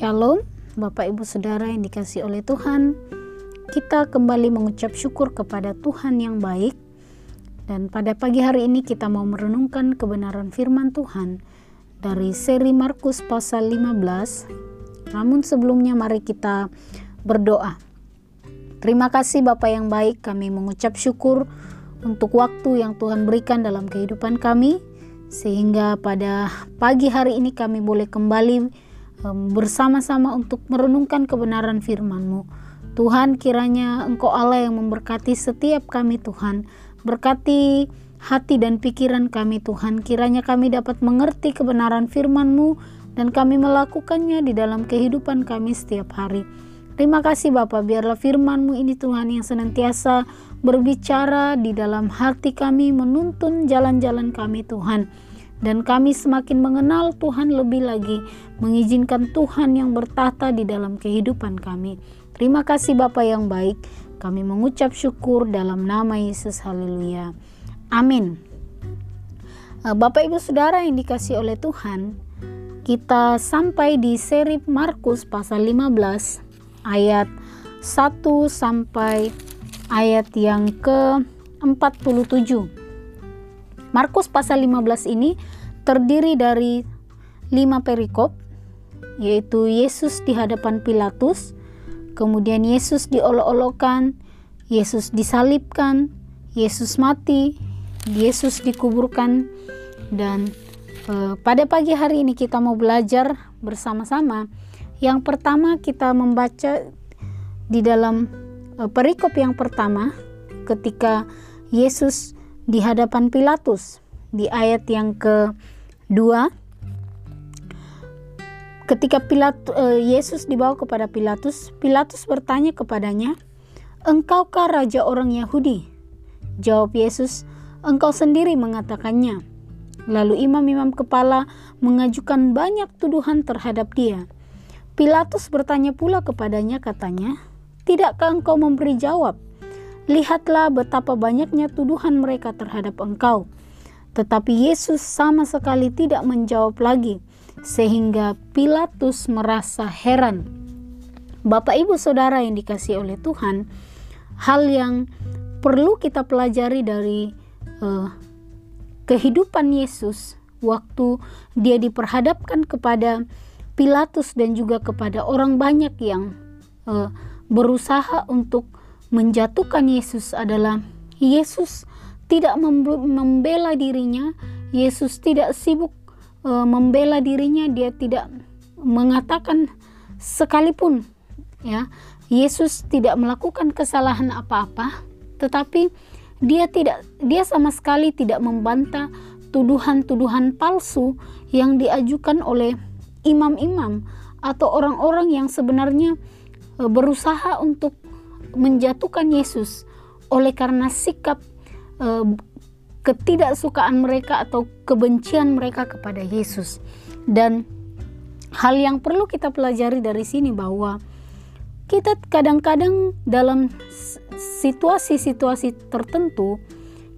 Shalom, Bapak Ibu Saudara yang dikasih oleh Tuhan. Kita kembali mengucap syukur kepada Tuhan yang baik. Dan pada pagi hari ini kita mau merenungkan kebenaran firman Tuhan dari seri Markus pasal 15. Namun sebelumnya mari kita berdoa. Terima kasih Bapak yang baik, kami mengucap syukur untuk waktu yang Tuhan berikan dalam kehidupan kami sehingga pada pagi hari ini kami boleh kembali bersama-sama untuk merenungkan kebenaran firman-Mu. Tuhan kiranya Engkau Allah yang memberkati setiap kami Tuhan. Berkati hati dan pikiran kami Tuhan. Kiranya kami dapat mengerti kebenaran firman-Mu dan kami melakukannya di dalam kehidupan kami setiap hari. Terima kasih Bapak, biarlah firman-Mu ini Tuhan yang senantiasa berbicara di dalam hati kami, menuntun jalan-jalan kami Tuhan dan kami semakin mengenal Tuhan lebih lagi, mengizinkan Tuhan yang bertata di dalam kehidupan kami. Terima kasih Bapa yang baik, kami mengucap syukur dalam nama Yesus, haleluya. Amin. Eh, Bapak Ibu Saudara yang dikasih oleh Tuhan, kita sampai di seri Markus pasal 15 ayat 1 sampai ayat yang ke-47. Markus pasal 15 ini terdiri dari lima perikop, yaitu Yesus di hadapan Pilatus, kemudian Yesus diolok-olokkan, Yesus disalibkan, Yesus mati, Yesus dikuburkan, dan eh, pada pagi hari ini kita mau belajar bersama-sama. Yang pertama kita membaca di dalam eh, perikop yang pertama ketika Yesus di hadapan Pilatus di ayat yang kedua ketika Pilat uh, Yesus dibawa kepada Pilatus Pilatus bertanya kepadanya engkaukah raja orang Yahudi? Jawab Yesus engkau sendiri mengatakannya. Lalu imam-imam kepala mengajukan banyak tuduhan terhadap dia. Pilatus bertanya pula kepadanya katanya tidakkah engkau memberi jawab? Lihatlah betapa banyaknya tuduhan mereka terhadap engkau. Tetapi Yesus sama sekali tidak menjawab lagi, sehingga Pilatus merasa heran. Bapak, ibu, saudara yang dikasih oleh Tuhan, hal yang perlu kita pelajari dari uh, kehidupan Yesus waktu dia diperhadapkan kepada Pilatus dan juga kepada orang banyak yang uh, berusaha untuk menjatuhkan Yesus adalah Yesus tidak membela dirinya, Yesus tidak sibuk e, membela dirinya, dia tidak mengatakan sekalipun ya, Yesus tidak melakukan kesalahan apa-apa, tetapi dia tidak dia sama sekali tidak membantah tuduhan-tuduhan palsu yang diajukan oleh imam-imam atau orang-orang yang sebenarnya e, berusaha untuk menjatuhkan Yesus. Oleh karena sikap uh, ketidaksukaan mereka atau kebencian mereka kepada Yesus. Dan hal yang perlu kita pelajari dari sini bahwa kita kadang-kadang dalam situasi-situasi tertentu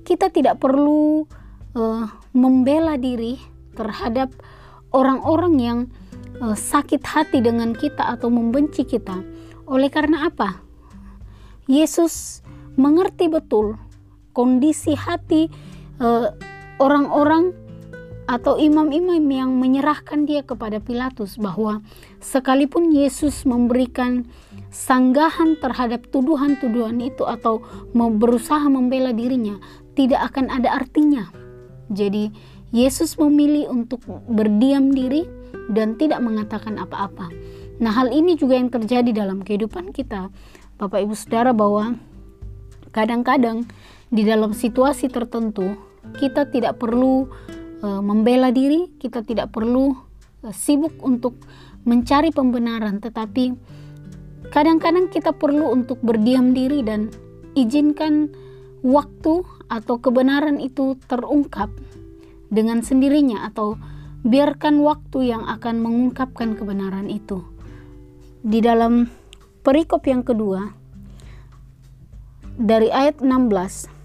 kita tidak perlu uh, membela diri terhadap orang-orang yang uh, sakit hati dengan kita atau membenci kita. Oleh karena apa? Yesus mengerti betul kondisi hati eh, orang-orang atau imam-imam yang menyerahkan dia kepada Pilatus bahwa sekalipun Yesus memberikan sanggahan terhadap tuduhan-tuduhan itu atau berusaha membela dirinya tidak akan ada artinya. Jadi Yesus memilih untuk berdiam diri dan tidak mengatakan apa-apa. Nah, hal ini juga yang terjadi dalam kehidupan kita. Bapak Ibu Saudara bahwa kadang-kadang di dalam situasi tertentu kita tidak perlu e, membela diri, kita tidak perlu e, sibuk untuk mencari pembenaran, tetapi kadang-kadang kita perlu untuk berdiam diri dan izinkan waktu atau kebenaran itu terungkap dengan sendirinya atau biarkan waktu yang akan mengungkapkan kebenaran itu. Di dalam Perikop yang kedua dari ayat 16.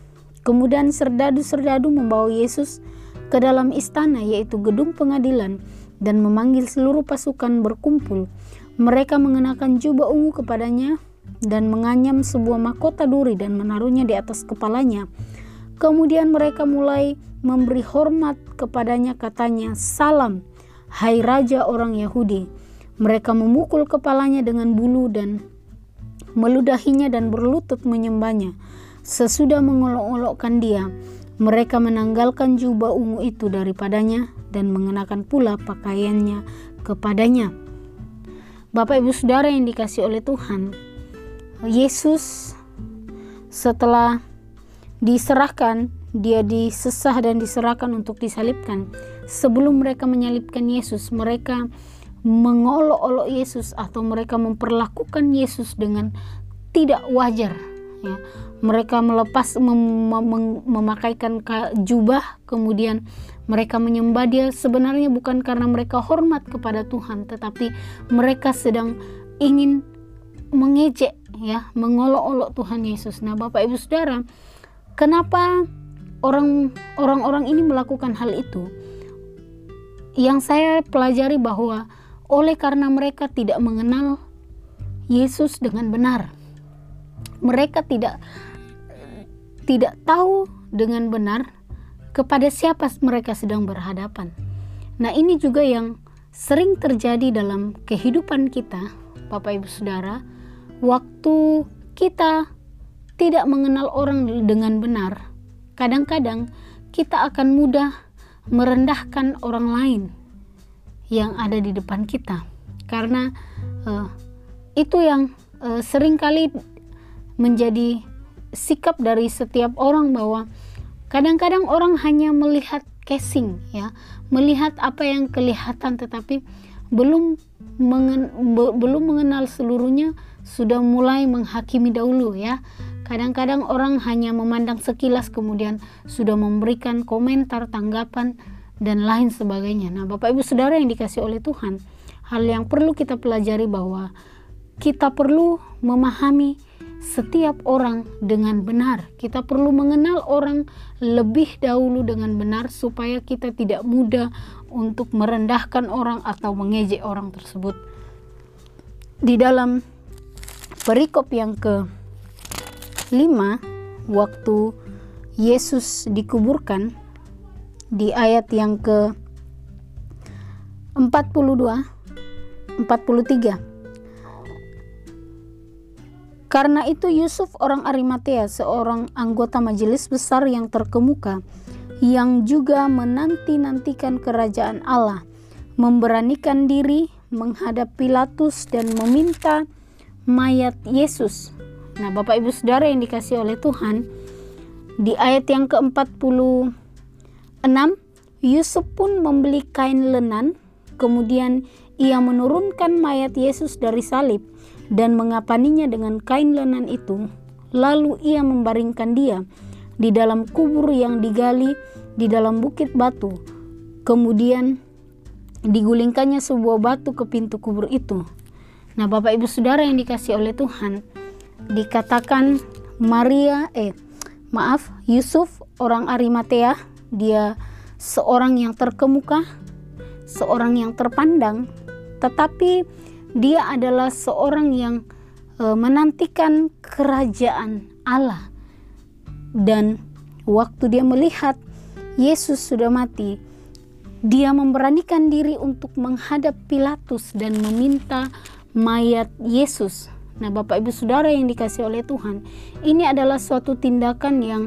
Kemudian serdadu-serdadu membawa Yesus ke dalam istana yaitu gedung pengadilan dan memanggil seluruh pasukan berkumpul. Mereka mengenakan jubah ungu kepadanya dan menganyam sebuah mahkota duri dan menaruhnya di atas kepalanya. Kemudian mereka mulai memberi hormat kepadanya katanya, "Salam, hai raja orang Yahudi." Mereka memukul kepalanya dengan bulu dan meludahinya dan berlutut menyembahnya. Sesudah mengolok-olokkan dia, mereka menanggalkan jubah ungu itu daripadanya dan mengenakan pula pakaiannya kepadanya. Bapak Ibu Saudara yang dikasih oleh Tuhan, Yesus setelah diserahkan, dia disesah dan diserahkan untuk disalibkan. Sebelum mereka menyalibkan Yesus, mereka mengolok-olok Yesus atau mereka memperlakukan Yesus dengan tidak wajar ya mereka melepas mem mem memakaikan jubah kemudian mereka menyembah dia. Sebenarnya bukan karena mereka hormat kepada Tuhan tetapi mereka sedang ingin mengejek ya mengolok-olok Tuhan Yesus. Nah Bapak Ibu Saudara kenapa orang orang-orang ini melakukan hal itu? Yang saya pelajari bahwa oleh karena mereka tidak mengenal Yesus dengan benar mereka tidak tidak tahu dengan benar kepada siapa mereka sedang berhadapan. Nah, ini juga yang sering terjadi dalam kehidupan kita, Bapak Ibu Saudara, waktu kita tidak mengenal orang dengan benar. Kadang-kadang kita akan mudah merendahkan orang lain yang ada di depan kita, karena uh, itu yang uh, sering kali menjadi sikap dari setiap orang bahwa kadang-kadang orang hanya melihat casing ya, melihat apa yang kelihatan tetapi belum mengen, be, belum mengenal seluruhnya sudah mulai menghakimi dahulu ya. Kadang-kadang orang hanya memandang sekilas kemudian sudah memberikan komentar, tanggapan dan lain sebagainya. Nah, Bapak Ibu Saudara yang dikasih oleh Tuhan, hal yang perlu kita pelajari bahwa kita perlu memahami setiap orang dengan benar. Kita perlu mengenal orang lebih dahulu dengan benar supaya kita tidak mudah untuk merendahkan orang atau mengejek orang tersebut. Di dalam perikop yang ke lima waktu Yesus dikuburkan di ayat yang ke 42 43 karena itu Yusuf orang Arimatea, seorang anggota majelis besar yang terkemuka, yang juga menanti-nantikan kerajaan Allah, memberanikan diri menghadap Pilatus dan meminta mayat Yesus. Nah, Bapak Ibu Saudara yang dikasih oleh Tuhan, di ayat yang ke-46, Yusuf pun membeli kain lenan, kemudian ia menurunkan mayat Yesus dari salib dan mengapaninya dengan kain lenan itu. Lalu ia membaringkan dia di dalam kubur yang digali di dalam bukit batu. Kemudian digulingkannya sebuah batu ke pintu kubur itu. Nah, Bapak Ibu Saudara yang dikasih oleh Tuhan, dikatakan Maria eh maaf, Yusuf orang Arimatea, dia seorang yang terkemuka, seorang yang terpandang, tetapi dia adalah seorang yang e, menantikan kerajaan Allah. Dan waktu dia melihat Yesus sudah mati, dia memberanikan diri untuk menghadap Pilatus dan meminta mayat Yesus. Nah, Bapak Ibu Saudara yang dikasih oleh Tuhan, ini adalah suatu tindakan yang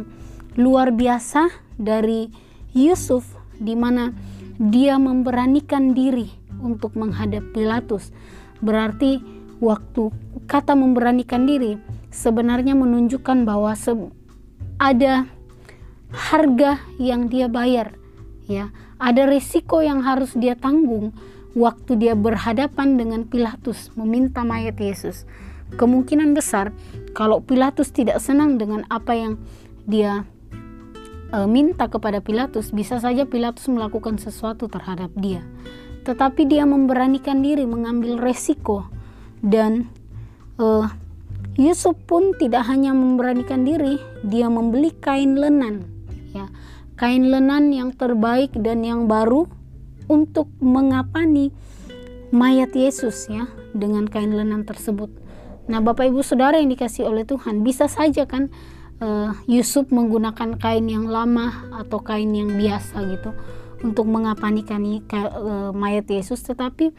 luar biasa dari Yusuf di mana dia memberanikan diri untuk menghadap Pilatus. Berarti waktu kata memberanikan diri sebenarnya menunjukkan bahwa ada harga yang dia bayar ya. Ada risiko yang harus dia tanggung waktu dia berhadapan dengan Pilatus meminta mayat Yesus. Kemungkinan besar kalau Pilatus tidak senang dengan apa yang dia e, minta kepada Pilatus bisa saja Pilatus melakukan sesuatu terhadap dia tetapi dia memberanikan diri mengambil resiko dan uh, Yusuf pun tidak hanya memberanikan diri, dia membeli kain lenan, ya, kain lenan yang terbaik dan yang baru untuk mengapani mayat Yesus, ya. dengan kain lenan tersebut. Nah, Bapak Ibu Saudara yang dikasih oleh Tuhan, bisa saja kan uh, Yusuf menggunakan kain yang lama atau kain yang biasa gitu untuk mengapanikan uh, mayat Yesus, tetapi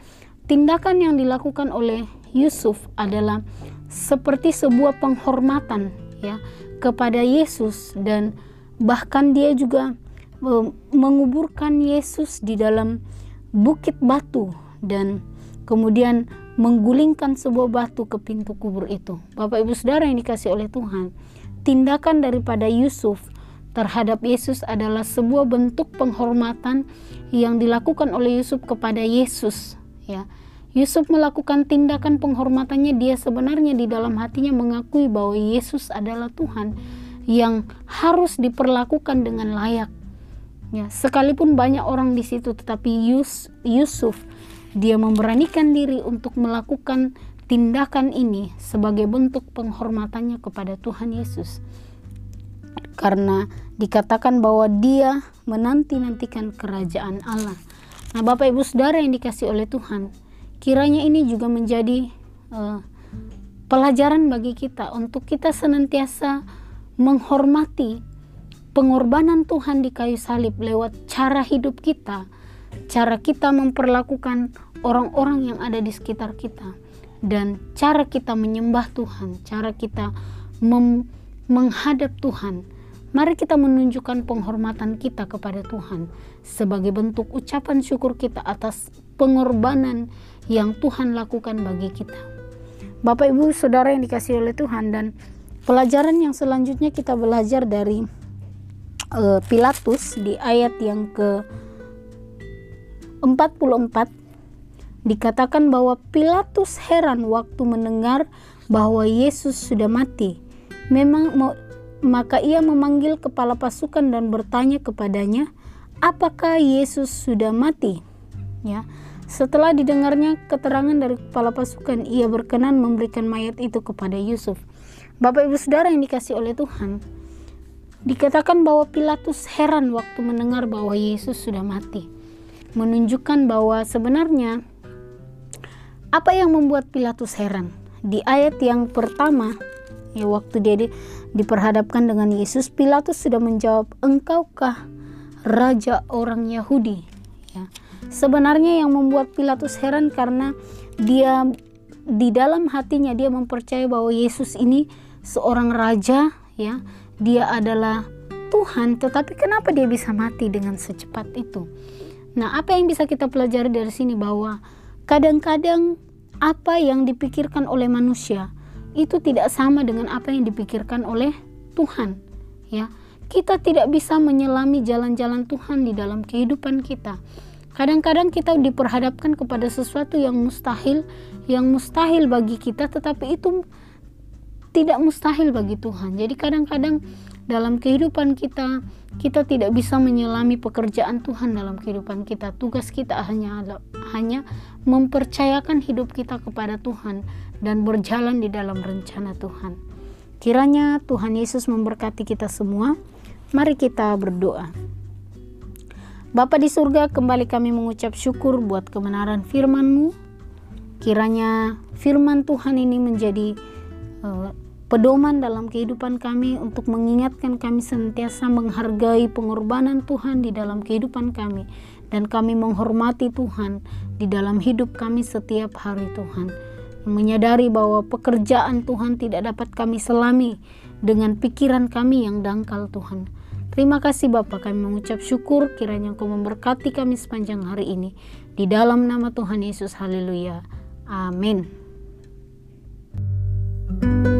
tindakan yang dilakukan oleh Yusuf adalah seperti sebuah penghormatan ya kepada Yesus dan bahkan dia juga uh, menguburkan Yesus di dalam bukit batu dan kemudian menggulingkan sebuah batu ke pintu kubur itu. Bapak Ibu Saudara yang dikasih oleh Tuhan, tindakan daripada Yusuf terhadap Yesus adalah sebuah bentuk penghormatan yang dilakukan oleh Yusuf kepada Yesus, ya. Yusuf melakukan tindakan penghormatannya dia sebenarnya di dalam hatinya mengakui bahwa Yesus adalah Tuhan yang harus diperlakukan dengan layak. Ya, sekalipun banyak orang di situ tetapi Yus, Yusuf dia memberanikan diri untuk melakukan tindakan ini sebagai bentuk penghormatannya kepada Tuhan Yesus. Karena dikatakan bahwa dia menanti-nantikan kerajaan Allah. Nah, Bapak Ibu Saudara yang dikasih oleh Tuhan, kiranya ini juga menjadi uh, pelajaran bagi kita untuk kita senantiasa menghormati pengorbanan Tuhan di kayu salib lewat cara hidup kita, cara kita memperlakukan orang-orang yang ada di sekitar kita, dan cara kita menyembah Tuhan, cara kita menghadap Tuhan. Mari kita menunjukkan penghormatan kita kepada Tuhan sebagai bentuk ucapan syukur kita atas pengorbanan yang Tuhan lakukan bagi kita. Bapak Ibu Saudara yang dikasih oleh Tuhan dan pelajaran yang selanjutnya kita belajar dari uh, Pilatus di ayat yang ke 44 dikatakan bahwa Pilatus heran waktu mendengar bahwa Yesus sudah mati. Memang maka ia memanggil kepala pasukan dan bertanya kepadanya, "Apakah Yesus sudah mati?" Ya. Setelah didengarnya keterangan dari kepala pasukan, ia berkenan memberikan mayat itu kepada Yusuf. Bapak Ibu Saudara yang dikasih oleh Tuhan, Dikatakan bahwa Pilatus heran waktu mendengar bahwa Yesus sudah mati. Menunjukkan bahwa sebenarnya apa yang membuat Pilatus heran? Di ayat yang pertama, ya waktu dia di, diperhadapkan dengan Yesus, Pilatus sudah menjawab, "Engkaukah raja orang Yahudi?" Ya. Sebenarnya yang membuat Pilatus heran karena dia di dalam hatinya dia mempercayai bahwa Yesus ini seorang raja ya dia adalah Tuhan, tetapi kenapa dia bisa mati dengan secepat itu? Nah, apa yang bisa kita pelajari dari sini bahwa kadang-kadang apa yang dipikirkan oleh manusia itu tidak sama dengan apa yang dipikirkan oleh Tuhan, ya. Kita tidak bisa menyelami jalan-jalan Tuhan di dalam kehidupan kita. Kadang-kadang kita diperhadapkan kepada sesuatu yang mustahil, yang mustahil bagi kita, tetapi itu tidak mustahil bagi Tuhan. Jadi kadang-kadang dalam kehidupan kita kita tidak bisa menyelami pekerjaan Tuhan dalam kehidupan kita. Tugas kita hanya hanya mempercayakan hidup kita kepada Tuhan dan berjalan di dalam rencana Tuhan. Kiranya Tuhan Yesus memberkati kita semua. Mari kita berdoa. Bapa di surga, kembali kami mengucap syukur buat kebenaran firman-Mu. Kiranya firman Tuhan ini menjadi uh, pedoman dalam kehidupan kami untuk mengingatkan kami senantiasa menghargai pengorbanan Tuhan di dalam kehidupan kami. Dan kami menghormati Tuhan di dalam hidup kami setiap hari Tuhan. Menyadari bahwa pekerjaan Tuhan tidak dapat kami selami dengan pikiran kami yang dangkal Tuhan. Terima kasih Bapak kami mengucap syukur kiranya Engkau memberkati kami sepanjang hari ini. Di dalam nama Tuhan Yesus haleluya. Amin. thank you